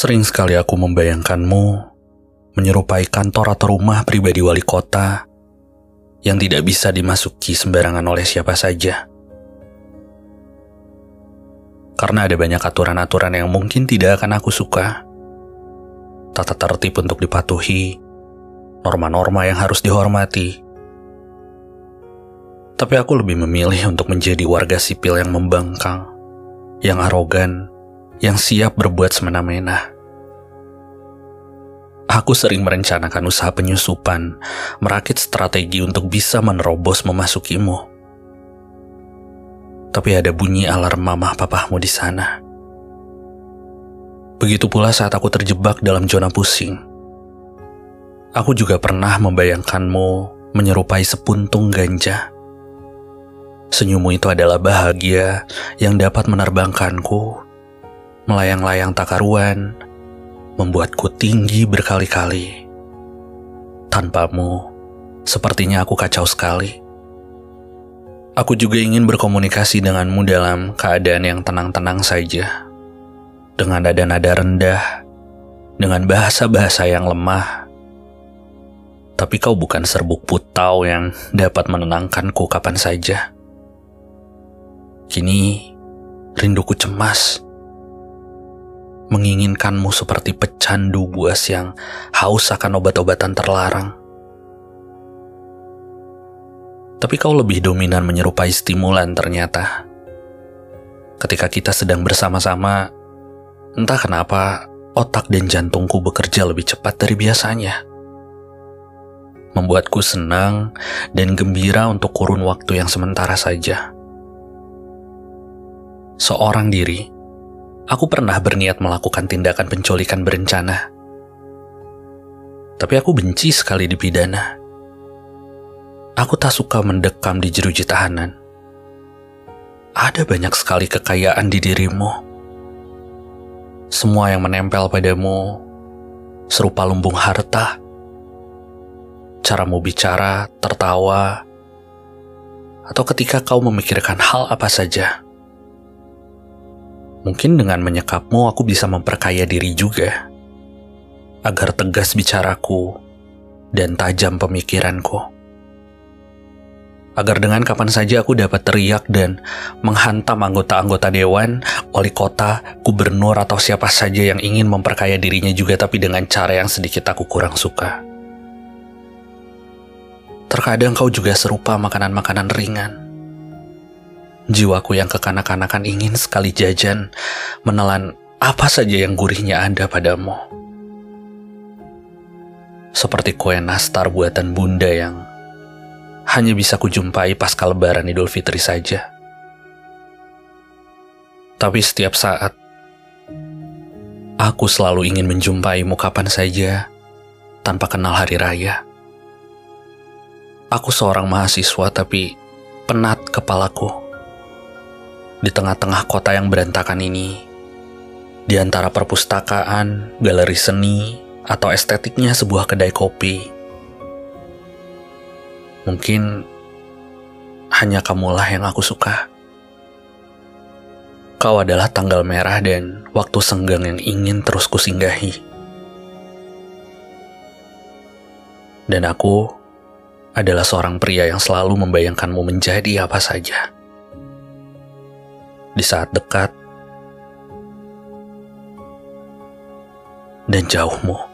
Sering sekali aku membayangkanmu menyerupai kantor atau rumah pribadi wali kota yang tidak bisa dimasuki sembarangan oleh siapa saja. Karena ada banyak aturan-aturan yang mungkin tidak akan aku suka. Tata tertib untuk dipatuhi, norma-norma yang harus dihormati. Tapi aku lebih memilih untuk menjadi warga sipil yang membangkang, yang arogan, yang siap berbuat semena-mena. Aku sering merencanakan usaha penyusupan, merakit strategi untuk bisa menerobos memasukimu tapi ada bunyi alarm mamah papahmu di sana. Begitu pula saat aku terjebak dalam zona pusing. Aku juga pernah membayangkanmu menyerupai sepuntung ganja. Senyummu itu adalah bahagia yang dapat menerbangkanku, melayang-layang tak karuan, membuatku tinggi berkali-kali. Tanpamu, sepertinya aku kacau sekali. Aku juga ingin berkomunikasi denganmu dalam keadaan yang tenang-tenang saja. Dengan nada-nada rendah, dengan bahasa-bahasa yang lemah. Tapi kau bukan serbuk putau yang dapat menenangkanku kapan saja. Kini, rinduku cemas. Menginginkanmu seperti pecandu buas yang haus akan obat-obatan terlarang tapi kau lebih dominan menyerupai stimulan ternyata. Ketika kita sedang bersama-sama, entah kenapa otak dan jantungku bekerja lebih cepat dari biasanya. Membuatku senang dan gembira untuk kurun waktu yang sementara saja. Seorang diri, aku pernah berniat melakukan tindakan penculikan berencana. Tapi aku benci sekali dipidana Aku tak suka mendekam di jeruji tahanan. Ada banyak sekali kekayaan di dirimu. Semua yang menempel padamu serupa lumbung harta. Caramu bicara, tertawa, atau ketika kau memikirkan hal apa saja. Mungkin dengan menyekapmu aku bisa memperkaya diri juga. Agar tegas bicaraku dan tajam pemikiranku agar dengan kapan saja aku dapat teriak dan menghantam anggota-anggota dewan, wali kota, gubernur atau siapa saja yang ingin memperkaya dirinya juga tapi dengan cara yang sedikit aku kurang suka. Terkadang kau juga serupa makanan-makanan ringan. Jiwaku yang kekanak-kanakan ingin sekali jajan, menelan apa saja yang gurihnya ada padamu. Seperti kue nastar buatan bunda yang hanya bisa kujumpai pasca lebaran Idul Fitri saja. Tapi setiap saat, aku selalu ingin menjumpaimu kapan saja tanpa kenal hari raya. Aku seorang mahasiswa tapi penat kepalaku. Di tengah-tengah kota yang berantakan ini, di antara perpustakaan, galeri seni, atau estetiknya sebuah kedai kopi, Mungkin hanya kamulah yang aku suka. Kau adalah tanggal merah dan waktu senggang yang ingin terus kusinggahi. Dan aku adalah seorang pria yang selalu membayangkanmu menjadi apa saja. Di saat dekat dan jauhmu.